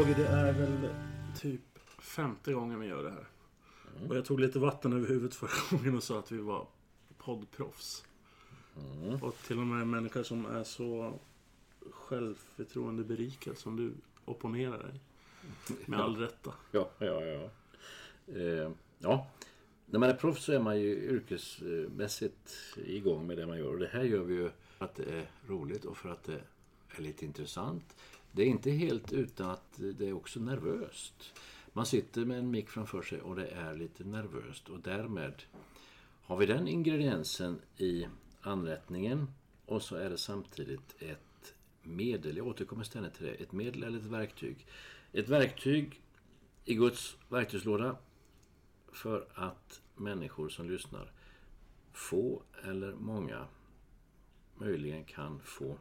KG, det är väl typ femte gången vi gör det här. Och jag tog lite vatten över huvudet förra gången och sa att vi var poddproffs. Och till och med en människa som är så självförtroende berikad som du opponerar dig. Med all rätta. Ja, ja, ja. Eh, ja. När man är proffs så är man ju yrkesmässigt igång med det man gör. Och det här gör vi ju för att det är roligt och för att det är lite intressant. Det är inte helt utan att det är också nervöst. Man sitter med en mick framför sig och det är lite nervöst och därmed har vi den ingrediensen i anrättningen och så är det samtidigt ett medel, jag återkommer ständigt till det, ett medel eller ett verktyg. Ett verktyg i Guds verktygslåda för att människor som lyssnar, få eller många, möjligen kan få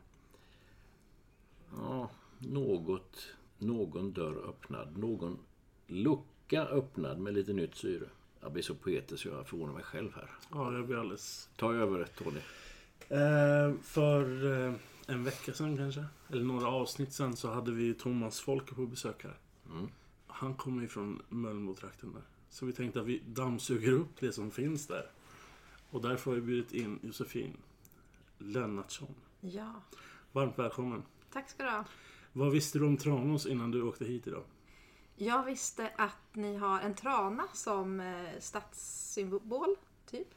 ja, något, någon dörr öppnad, någon lucka öppnad med lite nytt syre. Jag blir så poetisk jag förvånar mig själv här. Ja, jag blir alldeles... Ta över Tony. Eh, för eh, en vecka sedan kanske, eller några avsnitt sedan, så hade vi Thomas Folke på besök här. Han kommer ju från Mölnbo-trakten där. Så vi tänkte att vi dammsuger upp det som finns där. Och därför har vi bjudit in Josefin Lennartsson. Ja, Varmt välkommen. tack ska du ha. Vad visste du om Tranås innan du åkte hit idag? Jag visste att ni har en trana som eh, stadssymbol, typ.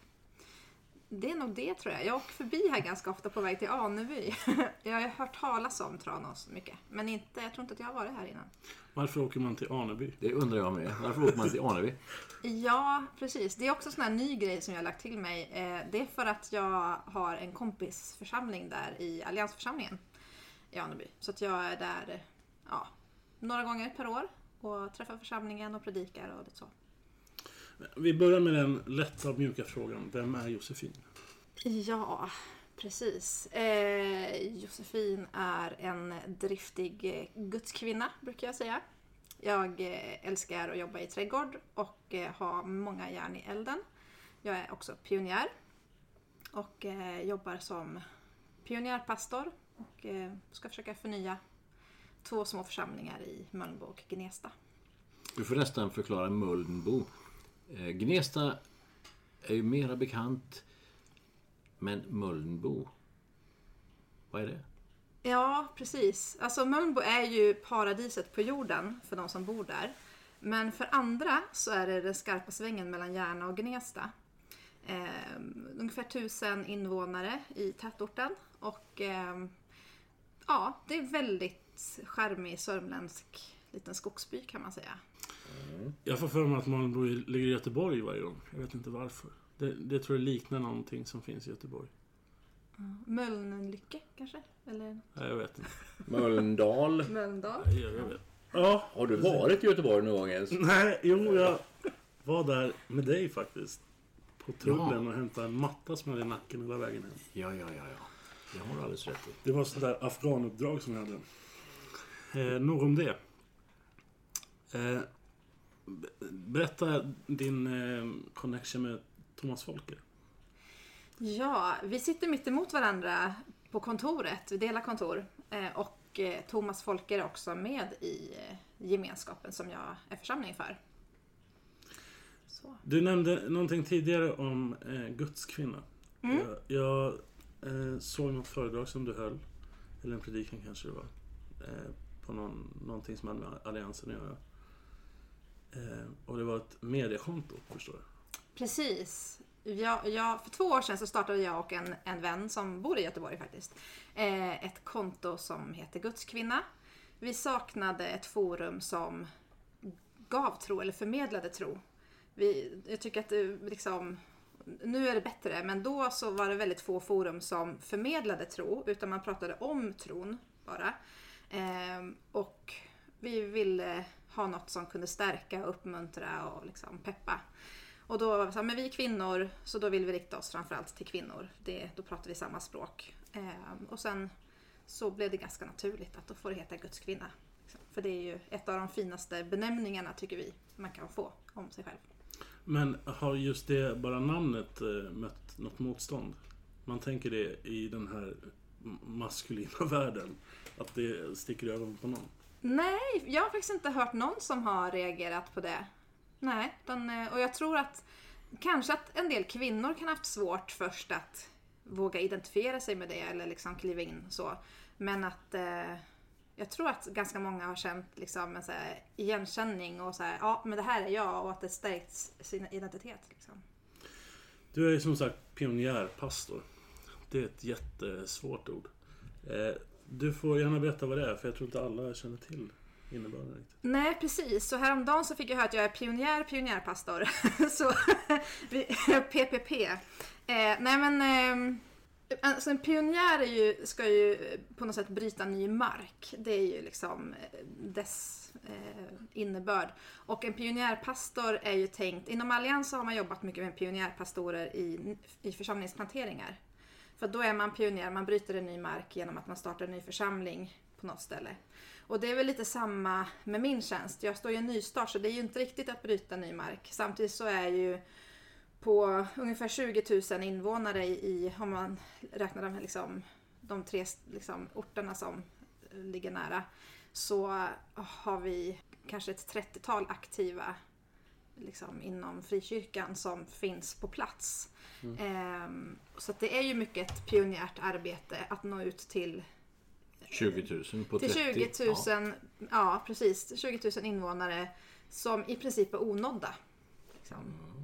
Det är nog det tror jag. Jag åker förbi här ganska ofta på väg till Aneby. jag har hört talas om Tranås mycket. Men inte, jag tror inte att jag har varit här innan. Varför åker man till Aneby? Det undrar jag med. Varför åker man till Aneby? Ja, precis. Det är också en sån här ny grej som jag har lagt till mig. Eh, Det är för att jag har en kompisförsamling där i Alliansförsamlingen i Aneby. Så att jag är där ja, några gånger per år och träffar församlingen och predikar och lite så. Vi börjar med den lätta och mjuka frågan. Vem är Josefin? Ja, precis. Eh, Josefin är en driftig gudskvinna, brukar jag säga. Jag eh, älskar att jobba i trädgård och eh, ha många järn i elden. Jag är också pionjär och eh, jobbar som pionjärpastor och eh, ska försöka förnya två små församlingar i Mölnbo och Gnesta. Du får nästan förklara Mölnbo. Eh, Gnesta är ju mera bekant. Men Mölnbo, vad är det? Ja, precis. Alltså Mölnbo är ju paradiset på jorden för de som bor där. Men för andra så är det den skarpa svängen mellan Järna och Gnesta. Eh, ungefär tusen invånare i tätorten. Och eh, ja, det är väldigt charmig sörmländsk liten skogsby kan man säga. Jag får för mig att Mölnbo ligger i Göteborg varje gång. Jag vet inte varför. Det, det tror jag liknar någonting som finns i Göteborg. Mölnlycke kanske? Eller Nej, jag vet inte. Mölndal. Mölndal? Jag, jag vet. Ja, Har du varit i Göteborg någon gång ens? nej, jo, jag var där med dig faktiskt. På tullen och hämtade en matta som jag hade i nacken hela vägen hem. Ja, ja, ja, ja. Det har du alldeles rätt i. Det var sånt där afghanuppdrag som jag hade. Eh, nog om det. Eh, berätta din eh, connection med Thomas Folker. Ja, vi sitter mitt emot varandra på kontoret. Vi delar kontor. Eh, Och eh, Thomas Folker är också med i eh, gemenskapen som jag är församling för. Så. Du nämnde någonting tidigare om eh, Guds kvinna. Jag, jag eh, såg något föredrag som du höll, eller en predikan kanske det var, eh, på någon, någonting som hade med Alliansen att göra. Eh, och det var ett mediekonto, förstår jag. Precis. Jag, jag, för två år sedan så startade jag och en, en vän som bor i Göteborg faktiskt. Eh, ett konto som heter Gudskvinna. Vi saknade ett forum som gav tro eller förmedlade tro. Vi, jag tycker att det liksom nu är det bättre, men då så var det väldigt få forum som förmedlade tro, utan man pratade om tron bara. Eh, och vi ville ha något som kunde stärka, uppmuntra och liksom peppa. Och då var vi så här, men vi är kvinnor, så då vill vi rikta oss framförallt till kvinnor. Det, då pratar vi samma språk. Eh, och sen så blev det ganska naturligt att då får det heta Guds kvinna. Liksom. För det är ju ett av de finaste benämningarna tycker vi man kan få om sig själv. Men har just det, bara namnet, eh, mött något motstånd? Man tänker det i den här maskulina världen. Att det sticker i ögonen på någon. Nej, jag har faktiskt inte hört någon som har reagerat på det. Nej, utan, eh, och jag tror att kanske att en del kvinnor kan ha haft svårt först att våga identifiera sig med det eller liksom kliva in så. Men att eh, jag tror att ganska många har känt liksom en så igenkänning och så här, ja men det här är jag och att det stärkt sin identitet. Liksom. Du är ju som sagt pionjärpastor. Det är ett jättesvårt ord. Eh, Du får gärna berätta vad det är, för jag tror inte alla känner till innebörden riktigt. Nej precis, så häromdagen så fick jag höra att jag är pionjär pionjärpastor. så PPP. Eh, nej men eh, alltså en pionjär är ju, ska ju på något sätt bryta ny mark. Det är ju liksom eh, dess eh, innebörd. Och en pionjärpastor är ju tänkt, inom Allians har man jobbat mycket med pionjärpastorer i, i församlingsplanteringar. För då är man pionjär, man bryter en ny mark genom att man startar en ny församling på något ställe. Och det är väl lite samma med min tjänst. Jag står ju i en nystart så det är ju inte riktigt att bryta ny mark. Samtidigt så är ju på ungefär 20 000 invånare i, om man räknar de, liksom, de tre liksom, orterna som ligger nära, så har vi kanske ett 30-tal aktiva liksom, inom frikyrkan som finns på plats. Ehm, så det är ju mycket ett pionjärt arbete att nå ut till 20 000 på 30. till 20 000, ja. precis, 20 000 invånare som i princip är onådda. Liksom,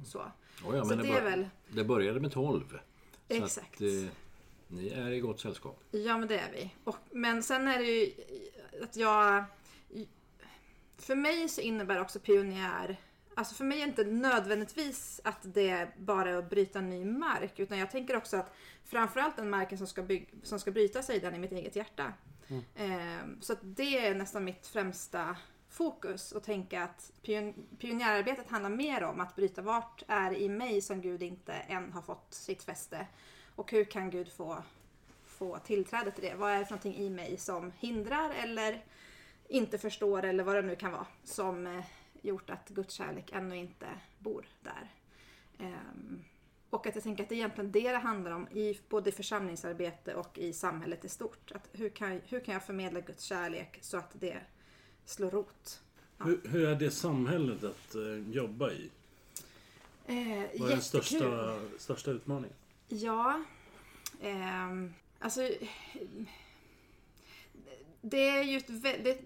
så. Ja. Oh ja, Så men det det, är bör- väl- det började med 12. Så Exakt. Att, eh, ni är i gott sällskap. Ja men det är vi. Och, men sen är det ju att jag... För mig så innebär också pionjär... Alltså för mig är det inte nödvändigtvis att det bara är att bryta ny mark. Utan jag tänker också att framförallt den marken som ska, bygg, som ska bryta sig, den i mitt eget hjärta. Ehm, så att det är nästan mitt främsta fokus. och tänka att pion, pionjärarbetet handlar mer om att bryta vart är i mig som Gud inte än har fått sitt fäste. Och hur kan Gud få få tillträde till det. Vad är det för någonting i mig som hindrar eller inte förstår eller vad det nu kan vara som eh, gjort att Guds kärlek ännu inte bor där. Ehm, och att jag tänker att det är egentligen det det handlar om i både församlingsarbete och i samhället i stort. Att hur, kan, hur kan jag förmedla Guds kärlek så att det slår rot? Ja. Hur, hur är det samhället att eh, jobba i? Eh, Vad är den största, största utmaningen? Ja, ehm, alltså det är ju ett väldigt,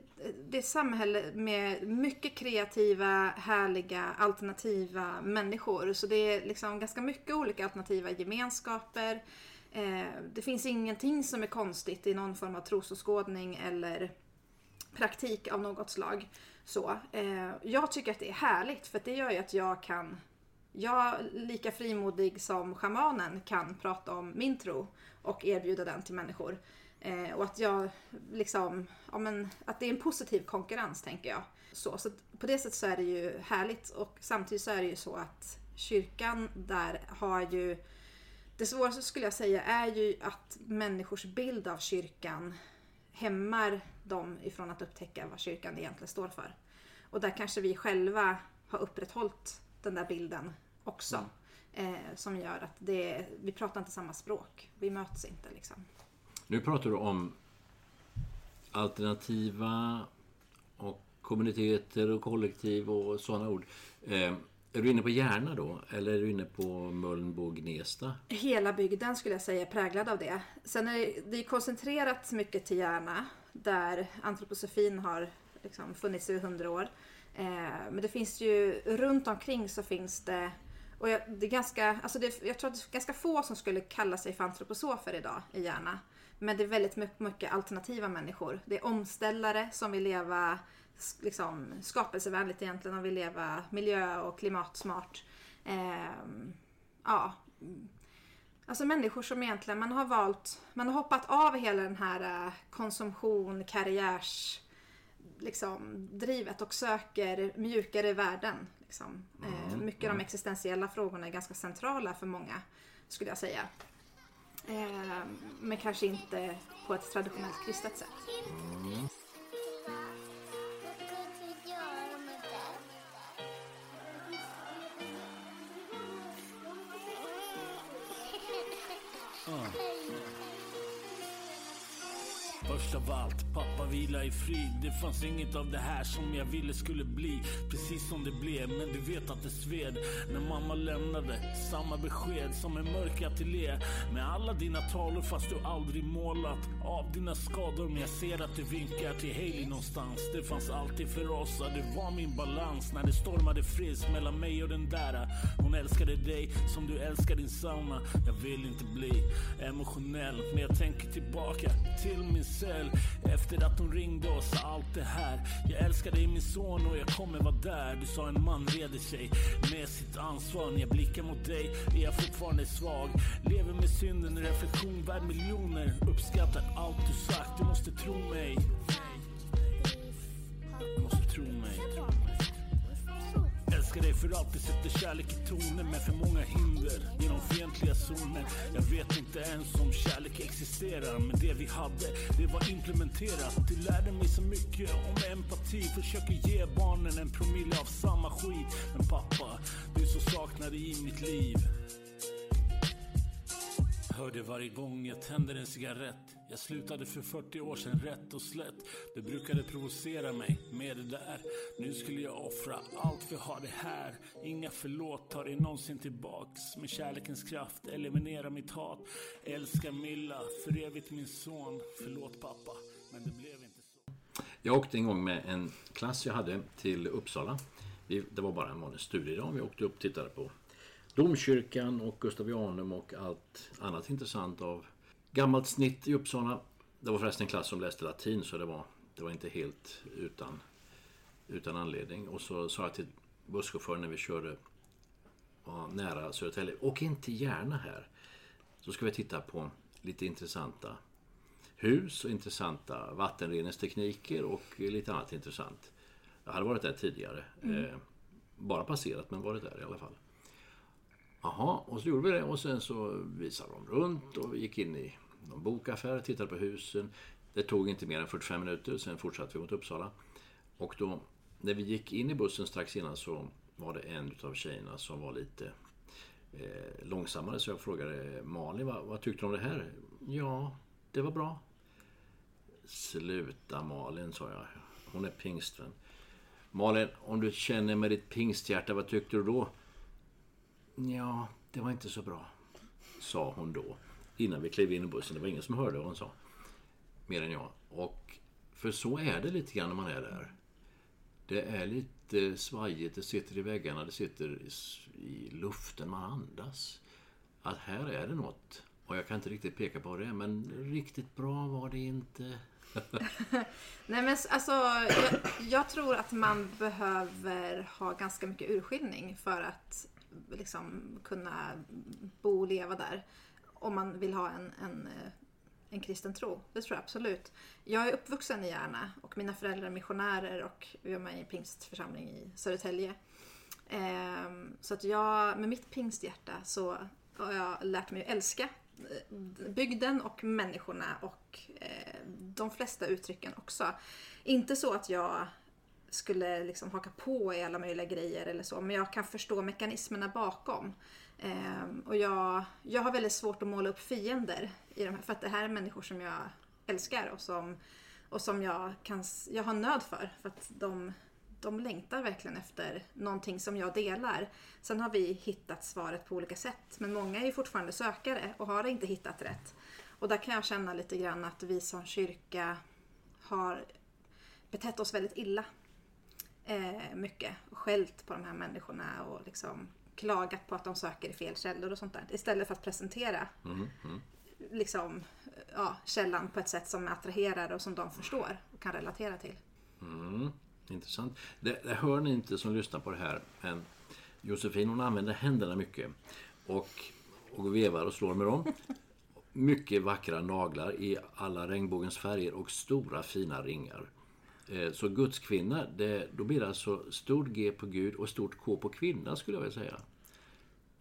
det är samhälle med mycket kreativa, härliga, alternativa människor. Så det är liksom ganska mycket olika alternativa gemenskaper. Eh, det finns ingenting som är konstigt i någon form av trosåskådning eller praktik av något slag. Så, eh, jag tycker att det är härligt för det gör ju att jag kan jag, lika frimodig som shamanen, kan prata om min tro och erbjuda den till människor. Eh, och att jag liksom, ja men, att det är en positiv konkurrens tänker jag. Så, så på det sättet så är det ju härligt och samtidigt så är det ju så att kyrkan där har ju det svåraste skulle jag säga är ju att människors bild av kyrkan hämmar dem ifrån att upptäcka vad kyrkan egentligen står för. Och där kanske vi själva har upprätthållit den där bilden också. Eh, som gör att det, vi pratar inte samma språk. Vi möts inte liksom. Nu pratar du om alternativa och kommuniteter och kollektiv och sådana ord. Eh, är du inne på Järna då? Eller är du inne på Mölnbo och Gnesta? Hela bygden skulle jag säga är präglad av det. Sen är det, det är koncentrerat mycket till Järna där antroposofin har liksom funnits i hundra år. Eh, men det finns ju runt omkring så finns det och jag, det är ganska, alltså det, jag tror att det är ganska få som skulle kalla sig för antroposofer idag i Järna. Men det är väldigt mycket, mycket alternativa människor. Det är omställare som vill leva liksom, skapelsevänligt egentligen. De vill leva miljö och klimatsmart. Eh, ja. Alltså människor som egentligen, man har valt, man har hoppat av hela den här uh, konsumtion, karriärs, liksom, drivet och söker mjukare värden. Liksom. Eh, mycket av de existentiella frågorna är ganska centrala för många, skulle jag säga. Eh, men kanske inte på ett traditionellt kristet sätt. Först av allt, pappa vila i frid. Det fanns inget av det här som jag ville skulle bli. Precis som det blev, men du vet att det sved. När mamma lämnade, samma besked som en mörk ateljé. Med alla dina tavlor fast du aldrig målat av dina skador. Men jag ser att du vinkar till Hailey någonstans. Det fanns alltid för oss, ja, det var min balans. När det stormade friskt mellan mig och den där. Hon älskade dig som du älskar din sauna. Jag vill inte bli emotionell, men jag tänker tillbaka till min cell efter att hon ringde och sa allt det här. Jag älskar dig min son och jag kommer vara där. Du sa en man reder sig med sitt ansvar. När jag blickar mot dig är jag fortfarande svag. Lever med synden, reflektion värd miljoner. Uppskattar allt du sagt, du måste tro mig. Du måste tro mig. Älskar dig för alltid, sätter kärlek i tonen med för många hinder genom fientliga zoner. Jag vet inte ens om kärlek existerar, men det vi hade, det var implementerat. Du lärde mig så mycket om empati, försöker ge barnen en promille av samma skit. Men pappa, du är så saknad i mitt liv. Hörde varje gång jag tänder en cigarett. Jag slutade för 40 år sedan rätt och slätt. Du brukade provocera mig med det där. Nu skulle jag offra allt för att ha det här. Inga förlåt tar det någonsin tillbaks. Med kärlekens kraft eliminera mitt hat. Älska Milla, för evigt min son. Förlåt pappa, men det blev inte så. Jag åkte en gång med en klass jag hade till Uppsala. Det var bara en vanlig studiedag. Vi åkte upp och tittade på domkyrkan och Gustavianum och allt annat intressant av gammalt snitt i Uppsala. Det var förresten en klass som läste latin så det var, det var inte helt utan, utan anledning. Och så sa jag till busschauffören när vi körde var nära Södertälje. Åk inte gärna här. Så ska vi titta på lite intressanta hus och intressanta vattenreningstekniker och lite annat intressant. Jag hade varit där tidigare. Eh, bara passerat men varit där i alla fall. Jaha, och så gjorde vi det och sen så visade de runt och vi gick in i någon bokaffär, tittade på husen. Det tog inte mer än 45 minuter, sen fortsatte vi mot Uppsala. Och då, när vi gick in i bussen strax innan så var det en av tjejerna som var lite eh, långsammare. Så jag frågade Malin, vad, vad tyckte du om det här? Ja, det var bra. Sluta Malin, sa jag. Hon är pingstvän. Malin, om du känner med ditt pingsthjärta, vad tyckte du då? Ja, det var inte så bra, sa hon då. Innan vi klev in i bussen. Det var ingen som hörde vad hon sa. Mer än jag. Och för så är det lite grann när man är där. Det är lite svajigt, det sitter i väggarna, det sitter i luften, man andas. Att här är det något. Och jag kan inte riktigt peka på vad det är, men riktigt bra var det inte. Nej men alltså, jag, jag tror att man behöver ha ganska mycket urskiljning för att liksom kunna bo och leva där. Om man vill ha en, en, eh, en kristen tro. Det tror jag absolut. Jag är uppvuxen i Järna och mina föräldrar är missionärer och vi var med i en pingstförsamling i Södertälje. Ehm, så att jag, med mitt pingsthjärta så har jag lärt mig att älska eh, bygden och människorna och eh, de flesta uttrycken också. Inte så att jag skulle liksom haka på i alla möjliga grejer eller så. Men jag kan förstå mekanismerna bakom. Eh, och jag, jag har väldigt svårt att måla upp fiender i de här. För att det här är människor som jag älskar och som, och som jag, kan, jag har nöd för. För att de, de längtar verkligen efter någonting som jag delar. Sen har vi hittat svaret på olika sätt. Men många är ju fortfarande sökare och har inte hittat rätt. Och där kan jag känna lite grann att vi som kyrka har betett oss väldigt illa eh, mycket. Och skällt på de här människorna och liksom klagat på att de söker i fel källor och sånt där. Istället för att presentera liksom, ja, källan på ett sätt som attraherar och som de förstår och kan relatera till. Mm, intressant. Det, det hör ni inte som lyssnar på det här. Men Josefin hon använder händerna mycket. Och, och vevar och slår med dem. Mycket vackra naglar i alla regnbågens färger och stora fina ringar. Eh, Så Guds kvinna, det, då blir det alltså stort G på Gud och stort K på kvinna skulle jag vilja säga.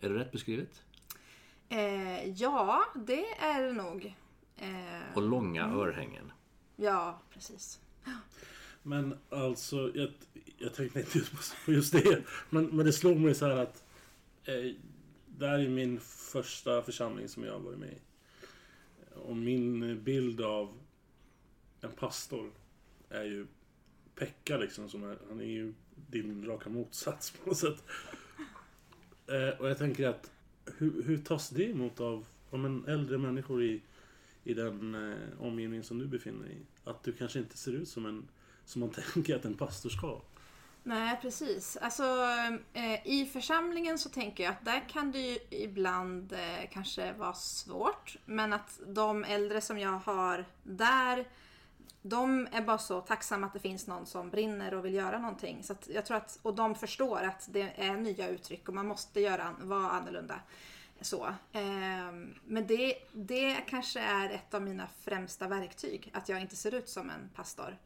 Är det rätt beskrivet? Eh, ja, det är det nog. Eh, Och långa örhängen. ja, precis. Men alltså, jag, jag tänkte inte just på just det. Men, men det slog mig så här att eh, det här är min första församling som jag har varit med i. Och min bild av en pastor är ju Pekka liksom. Som är, han är ju din raka motsats på något sätt. Eh, och jag tänker att hur, hur tas det emot av ja, men äldre människor i, i den eh, omgivning som du befinner dig i? Att du kanske inte ser ut som en som man tänker att en pastor ska. Nej, precis. Alltså, eh, I församlingen så tänker jag att där kan det ju ibland eh, kanske vara svårt. Men att de äldre som jag har där, de är bara så tacksamma att det finns någon som brinner och vill göra någonting. Så jag tror att, och de förstår att det är nya uttryck och man måste göra, vara annorlunda. Så. Eh, men det, det kanske är ett av mina främsta verktyg, att jag inte ser ut som en pastor.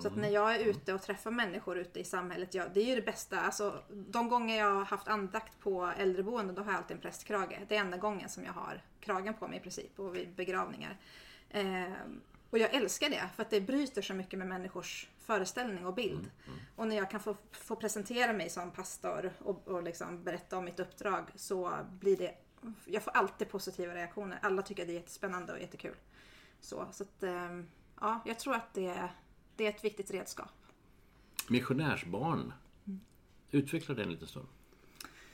Så att när jag är ute och träffar människor ute i samhället, ja, det är ju det bästa. Alltså, de gånger jag har haft andakt på äldreboenden, då har jag alltid en prästkrage. Det är enda gången som jag har kragen på mig i princip, och vid begravningar. Och jag älskar det, för att det bryter så mycket med människors föreställning och bild. Och när jag kan få, få presentera mig som pastor och, och liksom berätta om mitt uppdrag så blir det... Jag får alltid positiva reaktioner. Alla tycker att det är jättespännande och jättekul. Så, så att, eh, ja, jag tror att det, det är ett viktigt redskap. Missionärsbarn. Utveckla det en liten stund.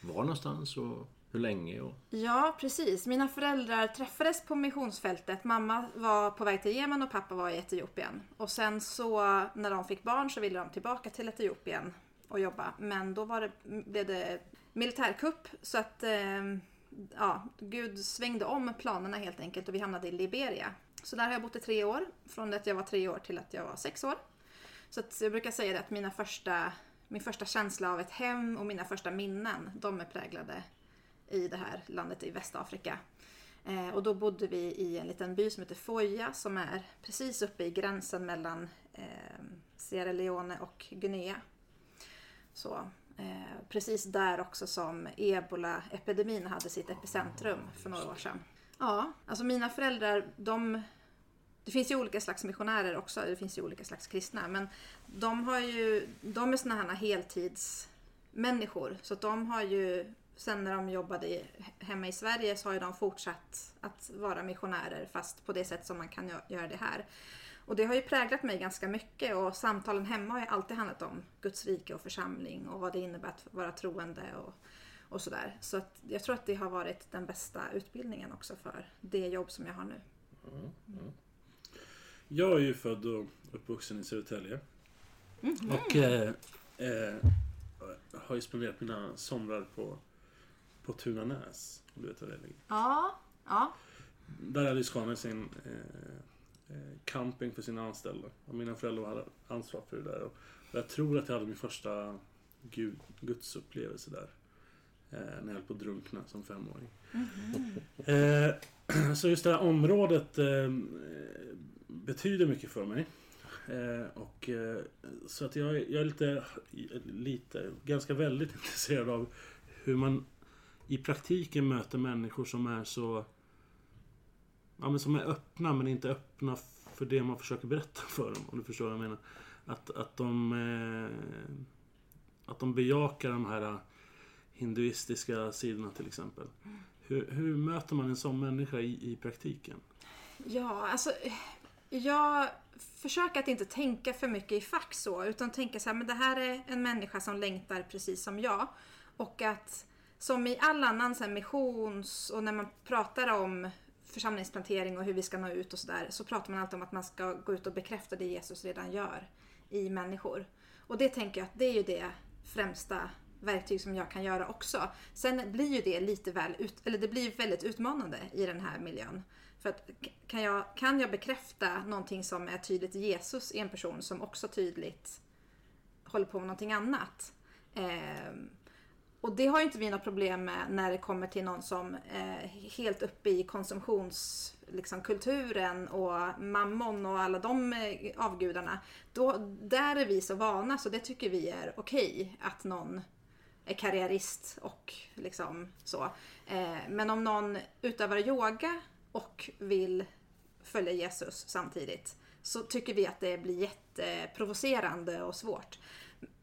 Var någonstans och hur länge? Och... Ja, precis. Mina föräldrar träffades på missionsfältet. Mamma var på väg till Jemen och pappa var i Etiopien. Och sen så när de fick barn så ville de tillbaka till Etiopien och jobba. Men då var det, blev det militärkupp så att eh, ja, Gud svängde om planerna helt enkelt och vi hamnade i Liberia. Så där har jag bott i tre år. Från det att jag var tre år till att jag var sex år. Så att jag brukar säga det att mina första, min första känsla av ett hem och mina första minnen, de är präglade i det här landet i Västafrika. Eh, och då bodde vi i en liten by som heter Foya som är precis uppe i gränsen mellan eh, Sierra Leone och Guinea. Så, eh, precis där också som ebola-epidemin hade sitt epicentrum för några år sedan. Ja, alltså mina föräldrar, de... Det finns ju olika slags missionärer också, det finns ju olika slags kristna, men de har ju... De är såna här heltidsmänniskor, så att de har ju... Sen när de jobbade hemma i Sverige så har de fortsatt att vara missionärer fast på det sätt som man kan gö- göra det här. Och det har ju präglat mig ganska mycket och samtalen hemma har ju alltid handlat om Guds rike och församling och vad det innebär att vara troende och, och sådär. Så att jag tror att det har varit den bästa utbildningen också för det jobb som jag har nu. Jag är ju född och uppvuxen i Södertälje. Och eh, eh, har ju spenderat mina somrar på, på Tunanäs. Om du vet vad det ligger. Ja, ja. Där hade ju Scania sin eh, eh, camping för sina anställda. Och mina föräldrar hade ansvar för det där. Och jag tror att jag hade min första Gud, gudsupplevelse där. Eh, när jag höll på att drunkna som femåring. Eh, så just det här området eh, betyder mycket för mig. Eh, och, eh, så att jag, är- jag är lite, lite, ganska väldigt intresserad av hur man i praktiken möter människor som är så Ja men som är öppna men inte öppna för det man försöker berätta för dem. Om du förstår vad jag menar. Att, att de... Eh, att de bejakar de här eh, hinduistiska sidorna till exempel. Hur, hur möter man en sån människa i, i praktiken? Ja, alltså jag försöker att inte tänka för mycket i fack så, utan tänka så här, men det här är en människa som längtar precis som jag. Och att som i all annan så här, missions och när man pratar om församlingsplantering och hur vi ska nå ut och sådär, så pratar man alltid om att man ska gå ut och bekräfta det Jesus redan gör i människor. Och det tänker jag att det är ju det främsta verktyg som jag kan göra också. Sen blir ju det lite väl, ut, eller det blir väldigt utmanande i den här miljön. För att kan jag, kan jag bekräfta någonting som är tydligt Jesus i en person som också tydligt håller på med någonting annat. Eh, och det har ju inte vi något problem med när det kommer till någon som är helt uppe i konsumtionskulturen liksom, och mammon och alla de eh, avgudarna. Då, där är vi så vana så det tycker vi är okej att någon är karriärist och liksom så. Eh, men om någon utövar yoga och vill följa Jesus samtidigt så tycker vi att det blir jätteprovocerande och svårt.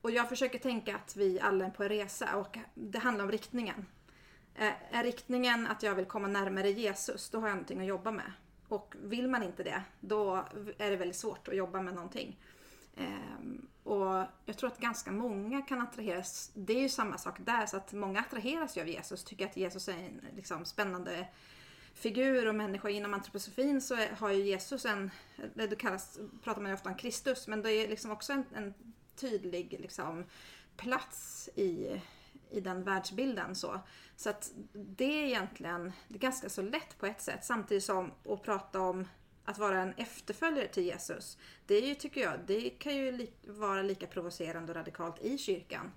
Och jag försöker tänka att vi alla är på en resa och det handlar om riktningen. Eh, är riktningen att jag vill komma närmare Jesus, då har jag någonting att jobba med. Och vill man inte det, då är det väldigt svårt att jobba med någonting. Ehm, och jag tror att ganska många kan attraheras. Det är ju samma sak där, så att många attraheras ju av Jesus. Tycker att Jesus är en liksom, spännande figur och människa. Inom antroposofin så har ju Jesus en, det kallas, pratar man ju ofta om Kristus, men det är liksom också en, en tydlig liksom, plats i, i den världsbilden. Så, så att det är egentligen det är ganska så lätt på ett sätt samtidigt som att prata om att vara en efterföljare till Jesus. Det är ju, tycker jag, det kan ju li vara lika provocerande och radikalt i kyrkan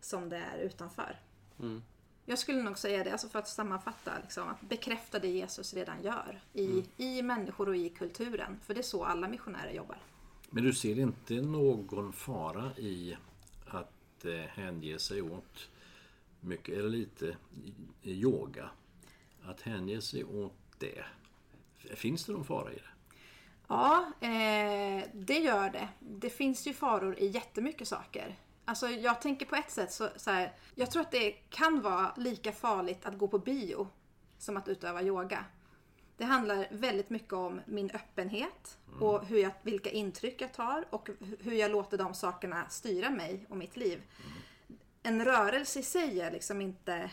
som det är utanför. Mm. Jag skulle nog säga det, alltså för att sammanfatta, liksom, att bekräfta det Jesus redan gör i, mm. i människor och i kulturen. För det är så alla missionärer jobbar. Men du ser inte någon fara i att eh, hänge sig åt mycket eller lite yoga? Att hänge sig åt det. Finns det någon fara i det? Ja, eh, det gör det. Det finns ju faror i jättemycket saker. Alltså jag tänker på ett sätt så, så här, jag tror att det kan vara lika farligt att gå på bio som att utöva yoga. Det handlar väldigt mycket om min öppenhet mm. och hur jag, vilka intryck jag tar och hur jag låter de sakerna styra mig och mitt liv. Mm. En rörelse i sig är liksom inte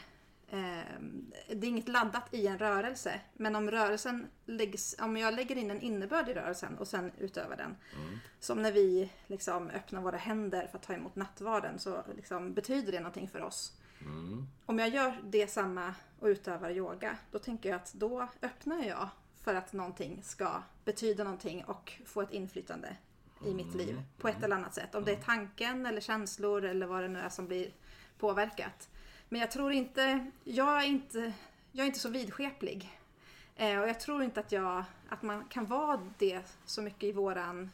eh, det är inget laddat i en rörelse. Men om rörelsen läggs, om jag lägger in en innebörd i rörelsen och sen utövar den. Mm. Som när vi liksom öppnar våra händer för att ta emot nattvarden så liksom betyder det någonting för oss. Mm. Om jag gör det samma och utövar yoga, då tänker jag att då öppnar jag för att någonting ska betyda någonting och få ett inflytande i mitt mm. liv på ett eller annat sätt. Om det är tanken eller känslor eller vad det nu är som blir påverkat. Men jag tror inte, jag är inte, jag är inte så vidskeplig. Eh, och jag tror inte att, jag, att man kan vara det så mycket i våran...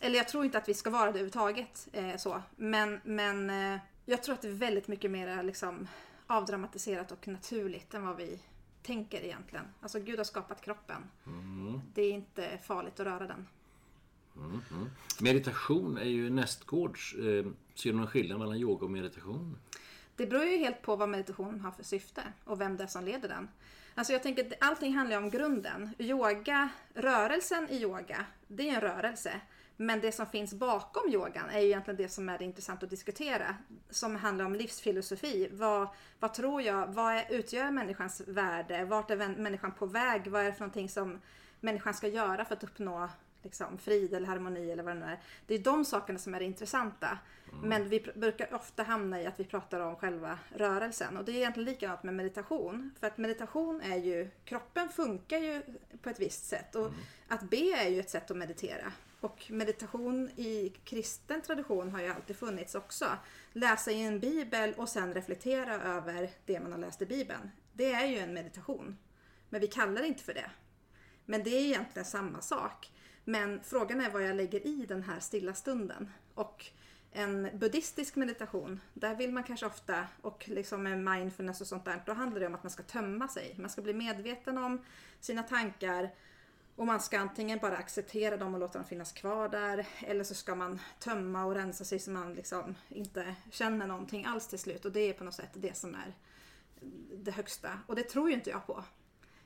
Eller jag tror inte att vi ska vara det överhuvudtaget. Eh, så. Men, men eh, jag tror att det är väldigt mycket mer liksom, avdramatiserat och naturligt än vad vi tänker egentligen. Alltså Gud har skapat kroppen. Mm. Det är inte farligt att röra den. Mm, mm. Meditation är ju nästgårds. Eh, ser du någon skillnad mellan yoga och meditation? Det beror ju helt på vad meditationen har för syfte och vem det är som leder den. Alltså jag tänker att allting handlar om grunden. Yoga, rörelsen i yoga, det är en rörelse. Men det som finns bakom yogan är ju egentligen det som är det intressant att diskutera. Som handlar om livsfilosofi. Vad, vad tror jag? Vad är, utgör människans värde? Vart är människan på väg? Vad är det för någonting som människan ska göra för att uppnå liksom, frid eller harmoni eller vad det nu är. Det är de sakerna som är intressanta. Mm. Men vi brukar ofta hamna i att vi pratar om själva rörelsen. Och det är egentligen likadant med meditation. För att meditation är ju, kroppen funkar ju på ett visst sätt. Och mm. att be är ju ett sätt att meditera. Och meditation i kristen tradition har ju alltid funnits också. Läsa i en bibel och sen reflektera över det man har läst i bibeln. Det är ju en meditation. Men vi kallar det inte för det. Men det är egentligen samma sak. Men frågan är vad jag lägger i den här stilla stunden. Och en buddhistisk meditation, där vill man kanske ofta, och liksom med mindfulness och sånt där, då handlar det om att man ska tömma sig. Man ska bli medveten om sina tankar och man ska antingen bara acceptera dem och låta dem finnas kvar där, eller så ska man tömma och rensa sig så man liksom inte känner någonting alls till slut. Och det är på något sätt det som är det högsta. Och det tror ju inte jag på.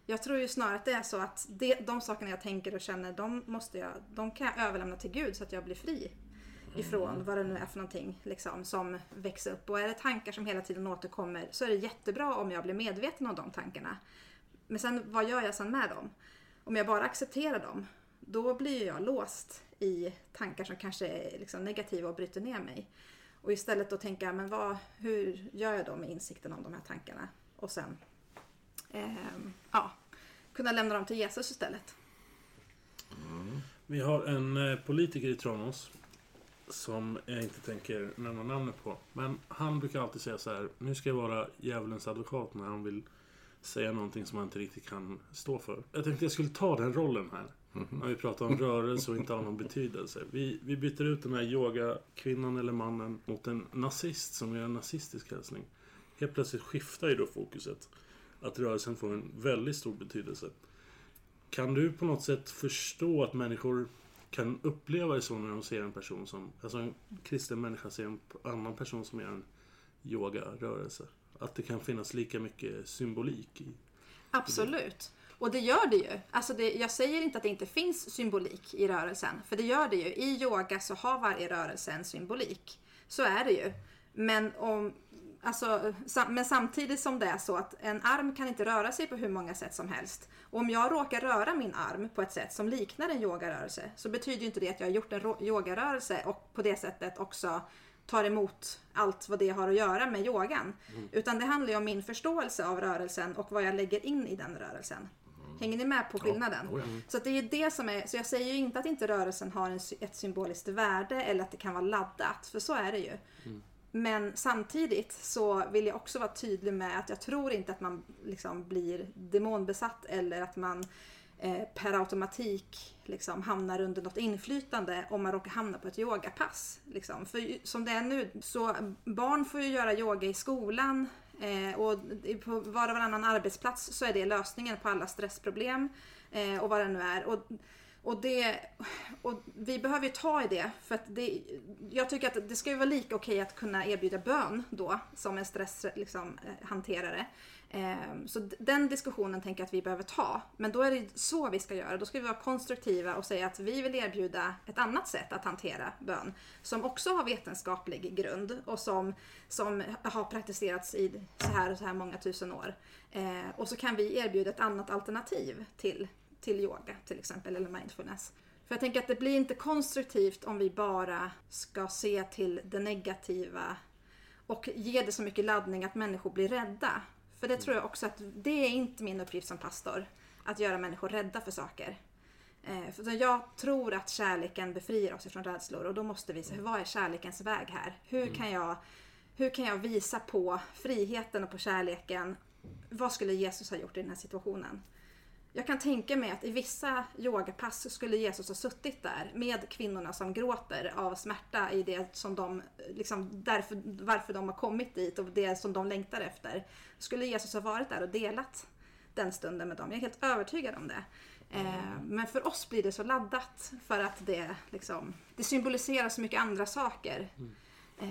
Jag tror ju snarare att det är så att det, de sakerna jag tänker och känner, de, måste jag, de kan jag överlämna till Gud så att jag blir fri ifrån mm. vad det nu är för någonting liksom, som växer upp. Och är det tankar som hela tiden återkommer så är det jättebra om jag blir medveten om de tankarna. Men sen vad gör jag sen med dem? Om jag bara accepterar dem, då blir jag låst i tankar som kanske är liksom negativa och bryter ner mig. Och istället då tänka, men vad, hur gör jag då med insikten om de här tankarna? Och sen eh, ja, kunna lämna dem till Jesus istället. Vi har en eh, politiker i Tranås som jag inte tänker nämna namnet på. Men han brukar alltid säga så här. Nu ska jag vara djävulens advokat när han vill säga någonting som han inte riktigt kan stå för. Jag tänkte jag skulle ta den rollen här. När vi pratar om rörelse och inte har någon betydelse. Vi, vi byter ut den här yogakvinnan eller mannen mot en nazist som gör en nazistisk hälsning. Helt plötsligt skiftar ju då fokuset. Att rörelsen får en väldigt stor betydelse. Kan du på något sätt förstå att människor kan uppleva det så när de ser en person som... Alltså en kristen människa ser en annan person som gör en yogarörelse? Att det kan finnas lika mycket symbolik i... Absolut. Och det gör det ju. Alltså det, jag säger inte att det inte finns symbolik i rörelsen. För det gör det ju. I yoga så har varje rörelse en symbolik. Så är det ju. Men, om, alltså, sam, men samtidigt som det är så att en arm kan inte röra sig på hur många sätt som helst. Och om jag råkar röra min arm på ett sätt som liknar en yogarörelse så betyder ju inte det att jag har gjort en yogarörelse och på det sättet också tar emot allt vad det har att göra med yogan. Utan det handlar ju om min förståelse av rörelsen och vad jag lägger in i den rörelsen. Hänger ni med på skillnaden? Oh ja. Så att det är det som är, så jag säger ju inte att inte rörelsen har en, ett symboliskt värde eller att det kan vara laddat, för så är det ju. Men samtidigt så vill jag också vara tydlig med att jag tror inte att man liksom blir demonbesatt eller att man eh, Eh, per automatik liksom hamnar under något inflytande om man råkar hamna på ett yogapass. Liksom. För som det är nu så barn får ju göra yoga i skolan eh, och på var och varannan arbetsplats så är det lösningen på alla stressproblem eh, och vad det nu är. Och, och, det, och vi behöver ju ta i det. För att det, jag tycker att det ska ju vara lika okej att kunna erbjuda bön då som en stresshanterare. Liksom, eh, hanterare. Ehm, så den diskussionen tänker jag att vi behöver ta. Men då är det så vi ska göra. Då ska vi vara konstruktiva och säga att vi vill erbjuda ett annat sätt att hantera bön. Som också har vetenskaplig grund och som, som har praktiserats i så här och så här många tusen år. Ehm, och så kan vi erbjuda ett annat alternativ till, till yoga till exempel eller mindfulness. För jag tänker att det blir inte konstruktivt om vi bara ska se till det negativa och ge det så mycket laddning att människor blir rädda. För det tror jag också att det är inte min uppgift som pastor. Att göra människor rädda för saker. Eh, för jag tror att kärleken befriar oss från rädslor och då måste vi se vad är kärlekens väg här? Hur kan jag, hur kan jag visa på friheten och på kärleken? Vad skulle Jesus ha gjort i den här situationen? Jag kan tänka mig att i vissa yogapass skulle Jesus ha suttit där med kvinnorna som gråter av smärta i det som de, liksom därför, varför de har kommit dit och det som de längtar efter. Skulle Jesus ha varit där och delat den stunden med dem? Jag är helt övertygad om det. Eh, men för oss blir det så laddat för att det, liksom, det symboliserar så mycket andra saker. Eh,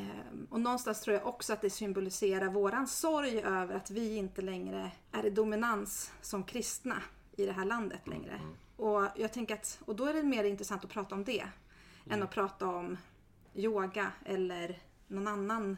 och någonstans tror jag också att det symboliserar våran sorg över att vi inte längre är i dominans som kristna i det här landet längre. Och jag tänker att, och då är det mer intressant att prata om det än att prata om yoga eller någon annan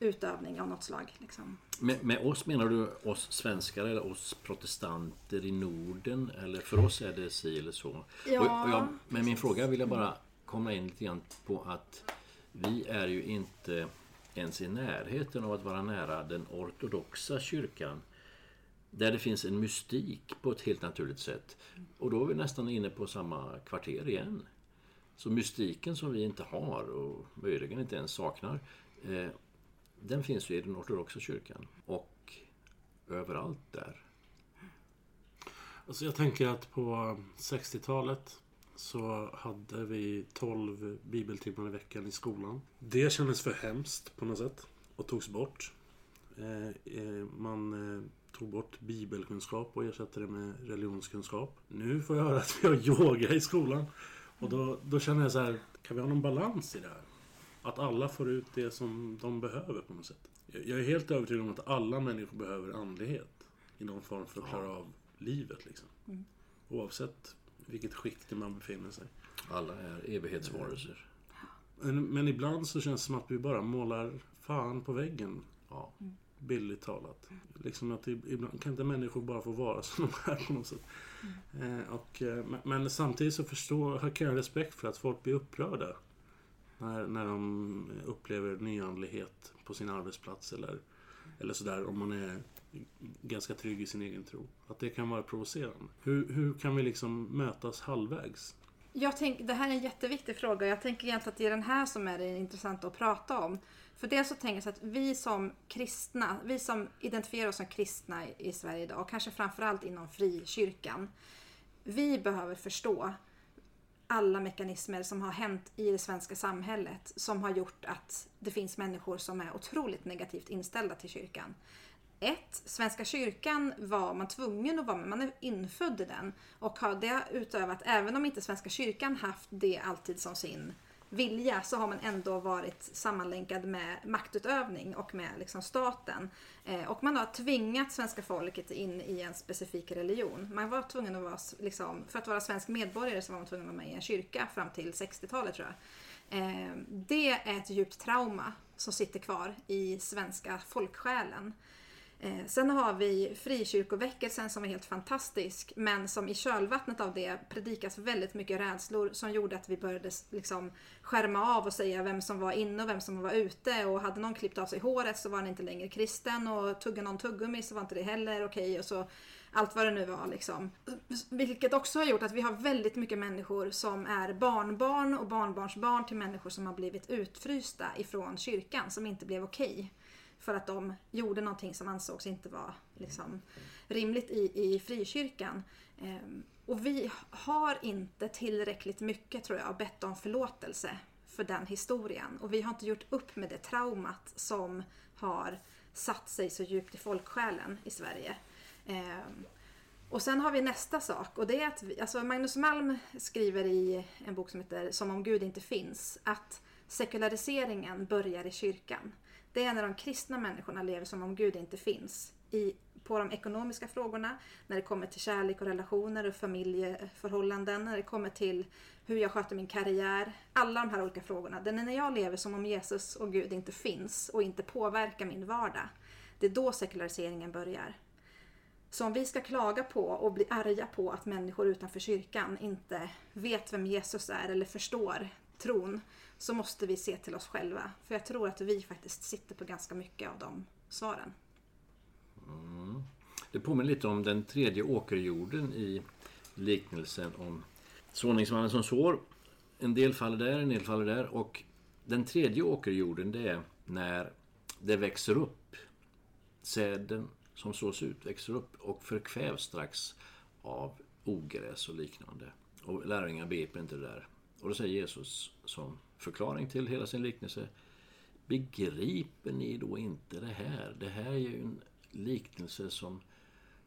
utövning av något slag. Liksom. Med, med oss menar du oss svenskar eller oss protestanter i Norden? Eller för oss är det si eller så? Ja, och, och jag, med min fråga vill jag bara komma in lite grann på att vi är ju inte ens i närheten av att vara nära den ortodoxa kyrkan. Där det finns en mystik på ett helt naturligt sätt. Och då är vi nästan inne på samma kvarter igen. Så mystiken som vi inte har och möjligen inte ens saknar. Eh, den finns ju i den ortodoxa kyrkan. Och överallt där. Alltså jag tänker att på 60-talet så hade vi 12 bibeltimmar i veckan i skolan. Det kändes för hemskt på något sätt och togs bort. Eh, eh, man eh, tog bort bibelkunskap och ersatte det med religionskunskap. Nu får jag höra att vi har yoga i skolan. Och då, då känner jag så här, kan vi ha någon balans i det här? Att alla får ut det som de behöver på något sätt. Jag är helt övertygad om att alla människor behöver andlighet i någon form för att klara av livet. Liksom. Oavsett vilket skikt man befinner sig. Alla är evighetsvarelser. Men, men ibland så känns det som att vi bara målar fan på väggen. Ja. Bildligt talat. Liksom att ibland kan inte människor bara få vara som de är på något sätt. Eh, och, eh, men- samtidigt så förstår, kan jag respekt för att folk blir upprörda. När, när de upplever nyandlighet på sin arbetsplats eller, eller sådär om man är ganska trygg i sin egen tro. Att det kan vara provocerande. Hur, hur kan vi liksom mötas halvvägs? Jag tänk, det här är en jätteviktig fråga. Jag tänker egentligen att det är den här som är det intressanta att prata om. För dels så tänker jag så att vi som kristna, vi som identifierar oss som kristna i- i Sverige idag, och kanske framförallt inom frikyrkan. Vi behöver förstå alla mekanismer som har hänt i det svenska samhället som har gjort att det finns människor som är otroligt negativt inställda till kyrkan. Ett, Svenska kyrkan var man tvungen att vara med, man är infödd i den och har det utövat, även om inte Svenska kyrkan haft det alltid som sin vilja så har man ändå varit sammanlänkad med maktutövning och med liksom staten. Eh, och man har tvingat svenska folket in i en specifik religion. Man var tvungen att vara, liksom, för att vara svensk medborgare så var man tvungen att vara med i en kyrka fram till 60-talet tror jag. Eh, det är ett djupt trauma som sitter kvar i svenska folksjälen. Eh, sen har vi frikyrkoväckelsen som var helt fantastisk men som i kölvattnet av det predikas väldigt mycket rädslor som gjorde att vi började liksom skärma av och säga vem som var inne och vem som var ute och hade någon klippt av sig håret så var han inte längre kristen och tuggade någon tuggummi så var inte det heller okej och så allt vad det nu var liksom. Vilket också har gjort att vi har väldigt mycket människor som är barnbarn och barnbarnsbarn till människor som har blivit utfrysta ifrån kyrkan som inte blev okej. För att de gjorde någonting som ansågs inte vara liksom, rimligt i, i frikyrkan. Ehm, och vi har inte tillräckligt mycket tror jag bett om förlåtelse för den historien. Och vi har inte gjort upp med det traumat som har satt sig så djupt i folksjälen i Sverige. Ehm, och sen har vi nästa sak och det är att vi, alltså Magnus Malm skriver i en bok som heter Som om Gud inte finns att sekulariseringen börjar i kyrkan. Det är när de kristna människorna lever som om Gud inte finns. I, på de ekonomiska frågorna, när det kommer till kärlek och relationer och familjeförhållanden, när det kommer till hur jag sköter min karriär. Alla de här olika frågorna. Det är när jag lever som om Jesus och Gud inte finns och inte påverkar min vardag. Det är då sekulariseringen börjar. Så om vi ska klaga på och bli arga på att människor utanför kyrkan inte vet vem Jesus är eller förstår tron så måste vi se till oss själva. För jag tror att vi faktiskt sitter på ganska mycket av de svaren. Mm. Det påminner lite om den tredje åkerjorden i liknelsen om såningsmannen som sår. En del faller där, en del faller där. Och den tredje åkerjorden det är när det växer upp. Säden som sås ut växer upp och förkvävs strax av ogräs och liknande. Och lärjungarna begriper inte det där. Och då säger Jesus som förklaring till hela sin liknelse Begriper ni då inte det här? Det här är ju en liknelse som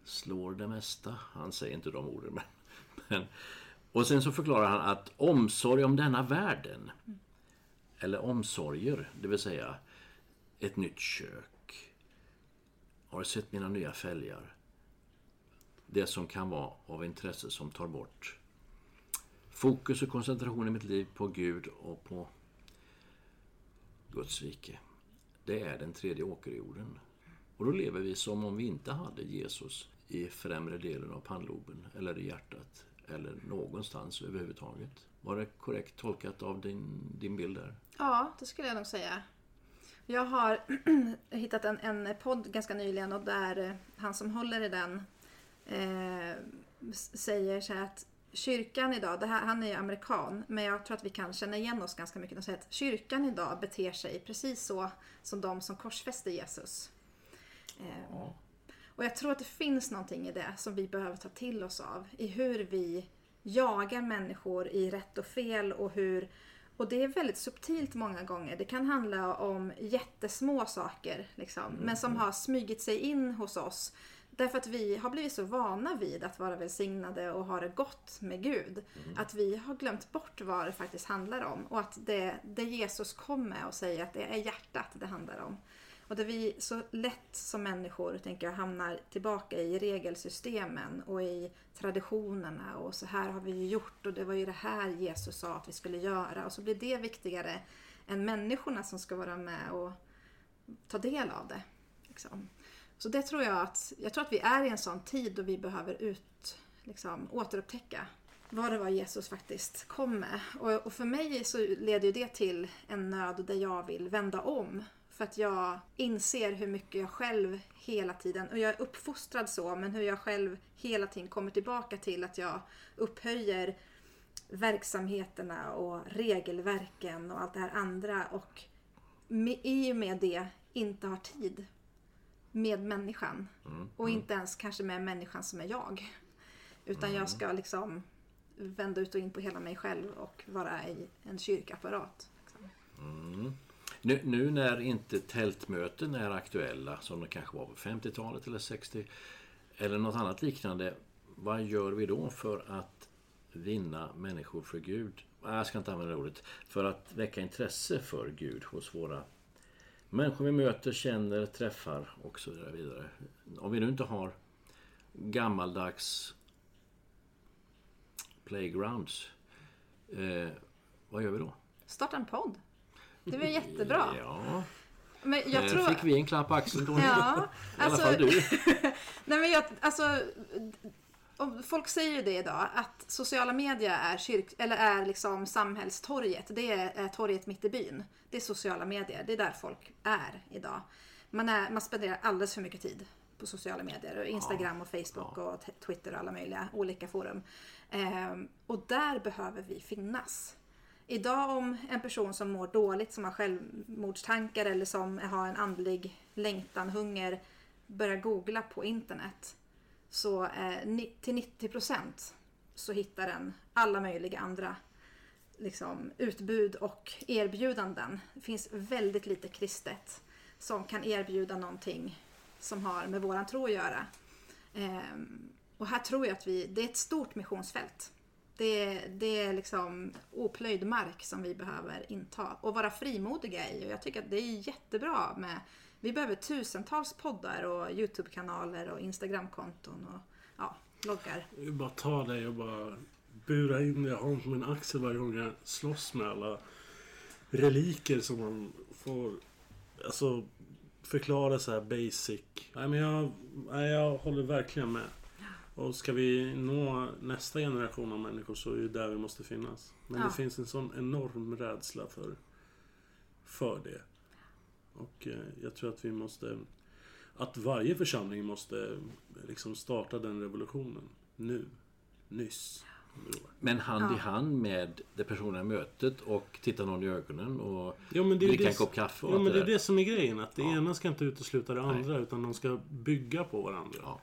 slår det mesta. Han säger inte de orden. Men, men, och sen så förklarar han att omsorg om denna världen eller omsorger, det vill säga ett nytt kök. Har du sett mina nya fälgar? Det som kan vara av intresse som tar bort fokus och koncentration i mitt liv på Gud och på Guds rike. Det är den tredje åkerjorden. Och då lever vi som om vi inte hade Jesus i främre delen av pannloben eller i hjärtat eller någonstans överhuvudtaget. Var det korrekt tolkat av din, din bild där? Ja, det skulle jag nog säga. Jag har hittat en, en podd ganska nyligen och där han som håller i den eh, säger så här att kyrkan idag, här, han är ju amerikan, men jag tror att vi kan känna igen oss ganska mycket. De säger att kyrkan idag beter sig precis så som de som korsfäste Jesus. Eh, och jag tror att det finns någonting i det som vi behöver ta till oss av. I hur vi jagar människor i rätt och fel och hur och det är väldigt subtilt många gånger. Det kan handla om jättesmå saker liksom, men som har smugit sig in hos oss. Därför att vi har blivit så vana vid att vara välsignade och ha det gott med Gud. Att vi har glömt bort vad det faktiskt handlar om. Och att det, det Jesus kom med och säger att det är hjärtat det handlar om. Och där vi så lätt som människor tänker jag hamnar tillbaka i regelsystemen och i traditionerna och så här har vi ju gjort och det var ju det här Jesus sa att vi skulle göra och så blir det viktigare än människorna som ska vara med och ta del av det. Liksom. Så det tror jag att, jag tror att vi är i en sån tid då vi behöver ut, liksom, återupptäcka vad det var Jesus faktiskt kom med. Och, och för mig så leder ju det till en nöd där jag vill vända om. För att jag inser hur mycket jag själv hela tiden, och jag är uppfostrad så, men hur jag själv hela tiden kommer tillbaka till att jag upphöjer verksamheterna och regelverken och allt det här andra och med, i och med det inte har tid med människan. Och inte ens kanske med människan som är jag. Utan jag ska liksom vända ut och in på hela mig själv och vara i en kyrkapparat. Liksom. Nu, nu när inte tältmöten är aktuella, som det kanske var på 50-talet eller 60 eller något annat liknande. Vad gör vi då för att vinna människor för Gud? Nej, Jag ska inte använda det ordet. För att väcka intresse för Gud hos våra människor vi möter, känner, träffar och så vidare. Om vi nu inte har gammaldags playgrounds. Eh, vad gör vi då? Starta en podd. Det väl jättebra. Ja, Men jag där tror... fick vi en klapp på axeln Tony. Ja, I alla alltså- fall du. Nej men jag, alltså, och folk säger ju det idag att sociala medier är, kyrk, eller är liksom samhällstorget. Det är, torget mitt i byn. Det är sociala medier. Det är där folk är idag. Man, är, man spenderar alldeles för mycket tid på sociala medier. Och Instagram och Facebook och Twitter och alla möjliga olika forum. Ehm, och där behöver vi finnas. Idag om en person som mår dåligt, som har självmordstankar eller som har en andlig längtan, hunger, börjar googla på internet så eh, till 90 procent så hittar den alla möjliga andra liksom, utbud och erbjudanden. Det finns väldigt lite kristet som kan erbjuda någonting som har med våran tro att göra. Eh, och här tror jag att vi, det är ett stort missionsfält. Det det är liksom oplöjd mark som vi behöver inta och vara frimodiga i. Och jag tycker att det är jättebra med, vi behöver tusentals poddar och YouTube-kanaler och Instagram-konton och ja, bloggar. Jag bara ta dig och bara bura in det jag har på min axel varje gång jag slåss med alla reliker som man får alltså, förklara så här basic. Nej, men jag, nej, jag håller verkligen med. Och ska vi nå nästa generation av människor så är det där vi måste finnas. Men Ja. det finns en sån enorm rädsla för, för det. Och eh, jag tror att vi måste... Att varje församling måste liksom starta den revolutionen. Nu. Nyss. Men hand i hand med det personliga mötet och titta någon i ögonen och Ja, men det är dricka det, en kopp kaffe och Ja, men det är det som är grejen. Att det Ja. ena ska inte utesluta det andra. Utan de ska bygga på varandra. Ja.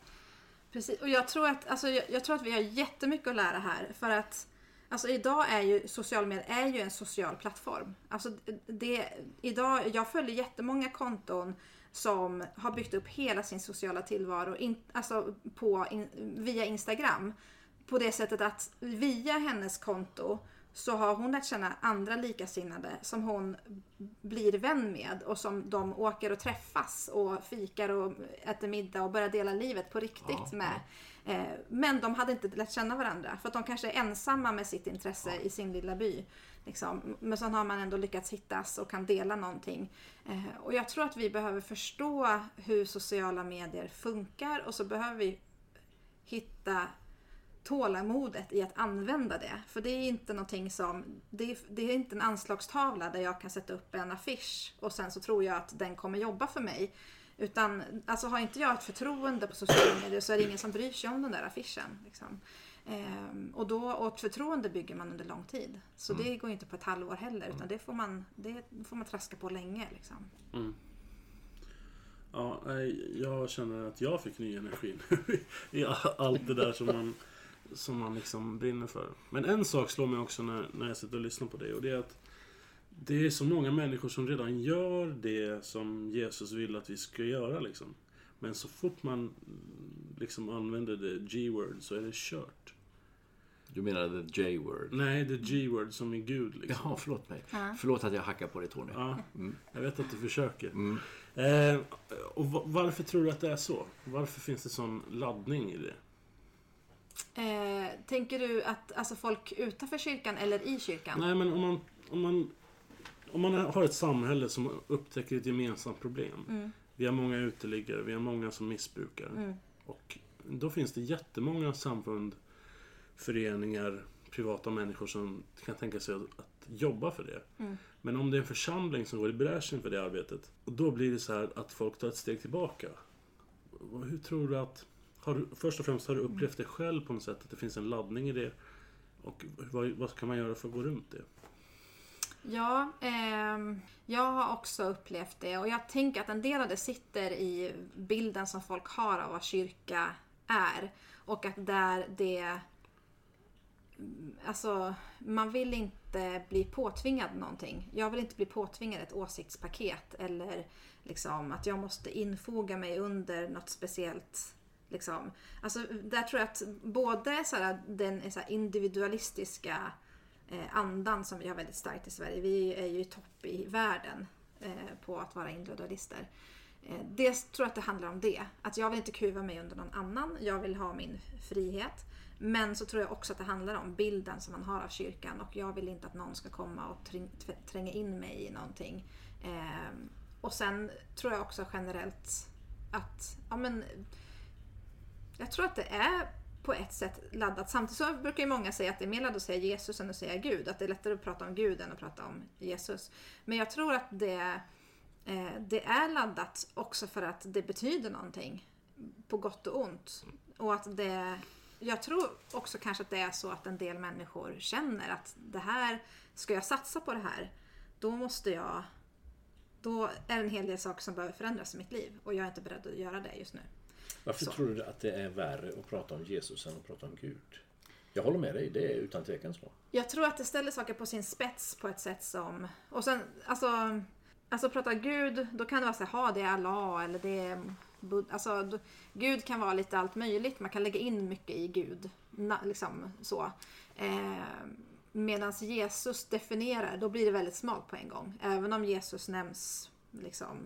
Precis, och jag tror, att, alltså, jag, jag tror att vi har jättemycket att lära här. För att alltså, idag är ju social medier är ju en social plattform. Alltså, det, idag, jag följer jättemånga konton som har byggt upp hela sin sociala tillvaro in, alltså på, in, via Instagram. På det sättet att via hennes konto så har hon lärt känna andra likasinnade som hon blir vän med och som de åker och träffas och fikar och äter middag och börjar dela livet på riktigt Ja, med. Eh, Men de hade inte lärt känna varandra för att de kanske är ensamma med sitt intresse i sin lilla by. Liksom. Men sen har man ändå lyckats hittas och kan dela någonting. Eh, Och jag tror att vi behöver förstå hur sociala medier funkar och så behöver vi hitta tålamodet i att använda det. För det är inte någonting som, det är, det är inte en anslagstavla där jag kan sätta upp en affisch och sen så tror jag att den kommer jobba för mig. Utan alltså har inte jag ett förtroende på sociala medier så är det ingen som bryr sig om den där affischen. Liksom. Ehm, och, då, och ett förtroende bygger man under lång tid. Så det går inte på ett halvår heller utan det får man, det får man traska på länge. Liksom. Ja, nej, jag känner att jag fick ny energi i allt det där som man, som man liksom brinner för. Men en sak slår mig också när, när jag sitter och lyssnar på det och det är att det är så många människor som redan gör det som Jesus vill att vi ska göra liksom. Men så fort man mm, liksom använder det G-word så är det kört. Du menar the J-word? Nej, det G-word som är Gud liksom. Jaha, förlåt mig. Förlåt att jag hackar på dig Tony. Ja, Mm. jag vet att du försöker. Eh, och va- varför tror du att det är så? Varför finns det sån laddning i det? Eh, tänker du att alltså, folk utanför kyrkan eller i kyrkan? Nej, men om man, om man, om man har ett samhälle som upptäcker ett gemensamt problem. Vi har många uteliggare, vi har många som missbrukar. Mm. Och då finns det jättemånga samfund, föreningar, privata människor som kan tänka sig att, jobba för det. Mm. Men om det är en församling som går i bräschen för det arbetet, och då blir det så här att folk tar ett steg tillbaka. Hur tror du att... Har du, först och främst, har du upplevt det själv på något sätt? Att det finns en laddning i det? Och vad, vad kan man göra för att gå runt det? Ja, eh, jag har också upplevt det och jag tänker att en del av det sitter i bilden som folk har av vad kyrka är. Och att där det... Mm, alltså, man vill inte bli påtvingad någonting. Jag vill inte bli påtvingad ett åsiktspaket eller liksom att jag måste infoga mig under något speciellt Liksom. Alltså, där tror jag att både så här, den så här, individualistiska eh, andan som vi har väldigt starkt i Sverige. Vi är ju i topp i världen eh, på att vara individualister. Eh, det tror jag att det handlar om det. Att jag vill inte kuva mig under någon annan. Jag vill ha min frihet. Men så tror jag också att det handlar om bilden som man har av kyrkan och jag vill inte att någon ska komma och tränga in mig i någonting. Eh, och sen tror jag också generellt att ja, men, jag tror att det är på ett sätt laddat. Samtidigt så brukar ju många säga att det är mer laddat att säga Jesus än att säga Gud. Att det är lättare att prata om Gud än att prata om Jesus. Men jag tror att det, eh, det är laddat också för att det betyder någonting. På gott och ont. Och att det... Jag tror också kanske att det är så att en del människor känner att det här, ska jag satsa på det här, då måste jag... Då är det en hel del saker som behöver förändras i mitt liv och jag är inte beredd att göra det just nu. Varför Så. tror du att det är värre att prata om Jesus än att prata om Gud? Jag håller med dig, det är utan tvekan så. Jag tror att det ställer saker på sin spets på ett sätt som... Och sen, alltså... Alltså prata Gud, då kan det vara så här, ha det är Allah eller det är... Alltså, d- Gud kan vara lite allt möjligt. Man kan lägga in mycket i Gud. Na, liksom så. Eh, Medan Jesus definierar, då blir det väldigt smalt på en gång. Även om Jesus nämns liksom,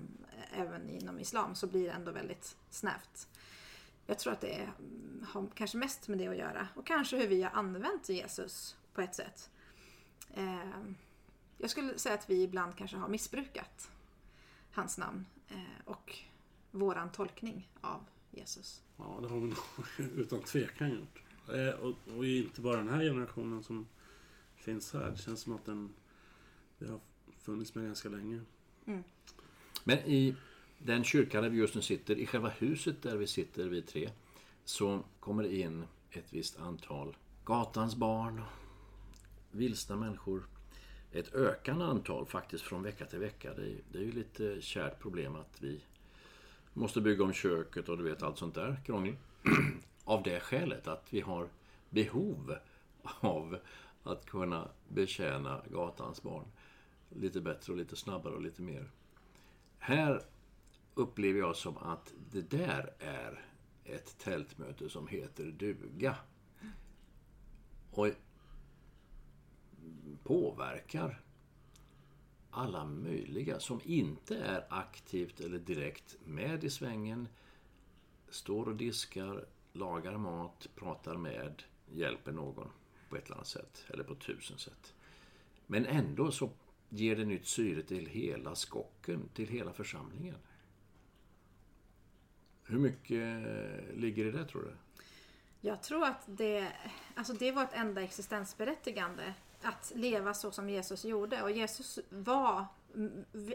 även inom Islam så blir det ändå väldigt snävt. Jag tror att det är, mm, har kanske mest med det att göra. Och kanske hur vi har använt Jesus på ett sätt. Eh, jag skulle säga att vi ibland kanske har missbrukat hans namn eh, och våran tolkning av Jesus. Ja, det har vi nog utan tvekan gjort. Eh, och, och inte bara den här generationen som finns här. Det känns som att den det har funnits med ganska länge. Men i den kyrkan där vi just nu sitter, i själva huset där vi sitter vi tre, så kommer det in ett visst antal gatans barn, vilsna människor. Ett ökande antal faktiskt från vecka till vecka. Det är, det är ju lite kärt problem att vi måste bygga om köket och du vet allt sånt där krångel. Av det skälet att vi har behov av att kunna betjäna gatans barn lite bättre och lite snabbare och lite mer. Här upplever jag som att det där är ett tältmöte som heter duga. Och påverkar alla möjliga som inte är aktivt eller direkt med i svängen, står och diskar, lagar mat, pratar med, hjälper någon på ett eller annat sätt, eller på tusen sätt. Men ändå så ger det nytt syre till hela skocken, till hela församlingen. Hur mycket ligger i det tror du? Jag tror att det, alltså det var ett enda existensberättigande. Att leva så som Jesus gjorde. Och Jesus var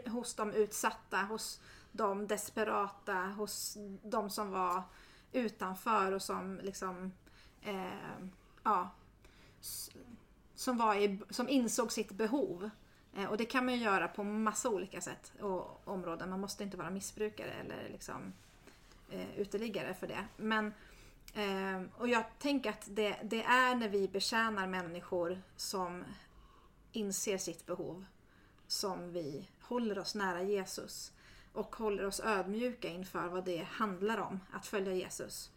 hos de utsatta, hos de desperata, hos de som var utanför och som liksom, eh, ja, som, var i, som insåg sitt behov. Eh, och det kan man ju göra på massa olika sätt och områden. Man måste inte vara missbrukare eller liksom, eh, uteliggare för det. Men Eh, och jag tänker att det, det är när vi betjänar människor som inser sitt behov som vi håller oss nära Jesus och håller oss ödmjuka inför vad det handlar om att följa Jesus.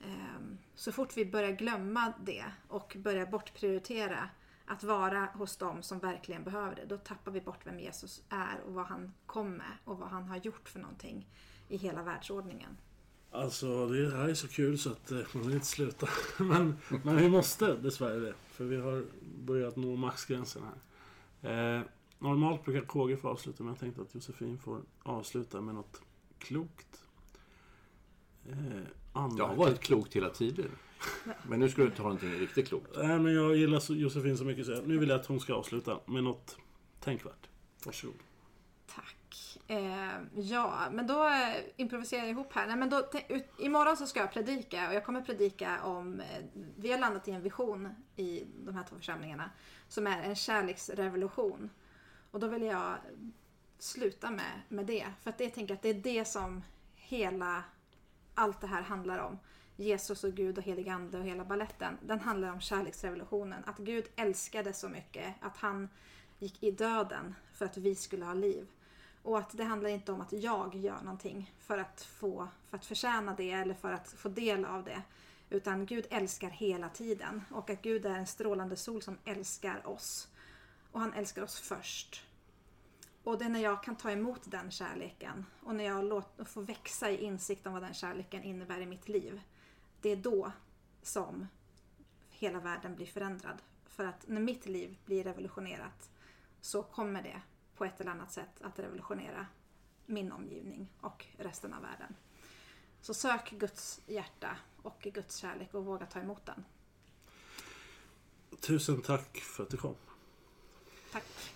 Eh, så fort vi börjar glömma det och börjar bortprioritera att vara hos dem som verkligen behöver det, då tappar vi bort vem Jesus är och vad han kom med och vad han har gjort för någonting i hela världsordningen. Alltså det här är så kul så att eh, man vill inte sluta. Men, men vi måste dessvärre det. För vi har börjat nå maxgränsen här. Eh, normalt brukar KG få avsluta men jag tänkte att Josefin får avsluta med något klokt. Eh, Jag har varit klokt hela tiden. Men nu ska du ta någonting riktigt klokt. Nej, men jag gillar Josefin så mycket så nu vill jag att hon ska avsluta med något tänkvärt. Varsågod. Tack. Eh, ja, men då eh, improviserar jag ihop här. Nej, men då, ut, imorgon så ska jag predika och jag kommer predika om... Eh, vi har landat i en vision i de här två församlingarna som är en kärleksrevolution. Och då vill jag sluta med, med det. För att det, jag tänker att det är det som hela allt det här handlar om. Jesus och Gud och helig ande och hela balletten. Den handlar om kärleksrevolutionen. Att Gud älskade så mycket att han gick i döden för att vi skulle ha liv. Och att det handlar inte om att jag gör någonting för att, få, för att förtjäna det eller för att få del av det. Utan Gud älskar hela tiden. Och att Gud är en strålande sol som älskar oss. Och han älskar oss först. Och det är när jag kan ta emot den kärleken och när jag får växa i insikt om vad den kärleken innebär i mitt liv. Det är då som hela världen blir förändrad. För att när mitt liv blir revolutionerat så kommer det på ett eller annat sätt att revolutionera min omgivning och resten av världen. Så sök Guds hjärta och Guds kärlek och våga ta emot den. Tusen tack för att du kom. Tack!